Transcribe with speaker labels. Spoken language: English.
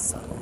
Speaker 1: son.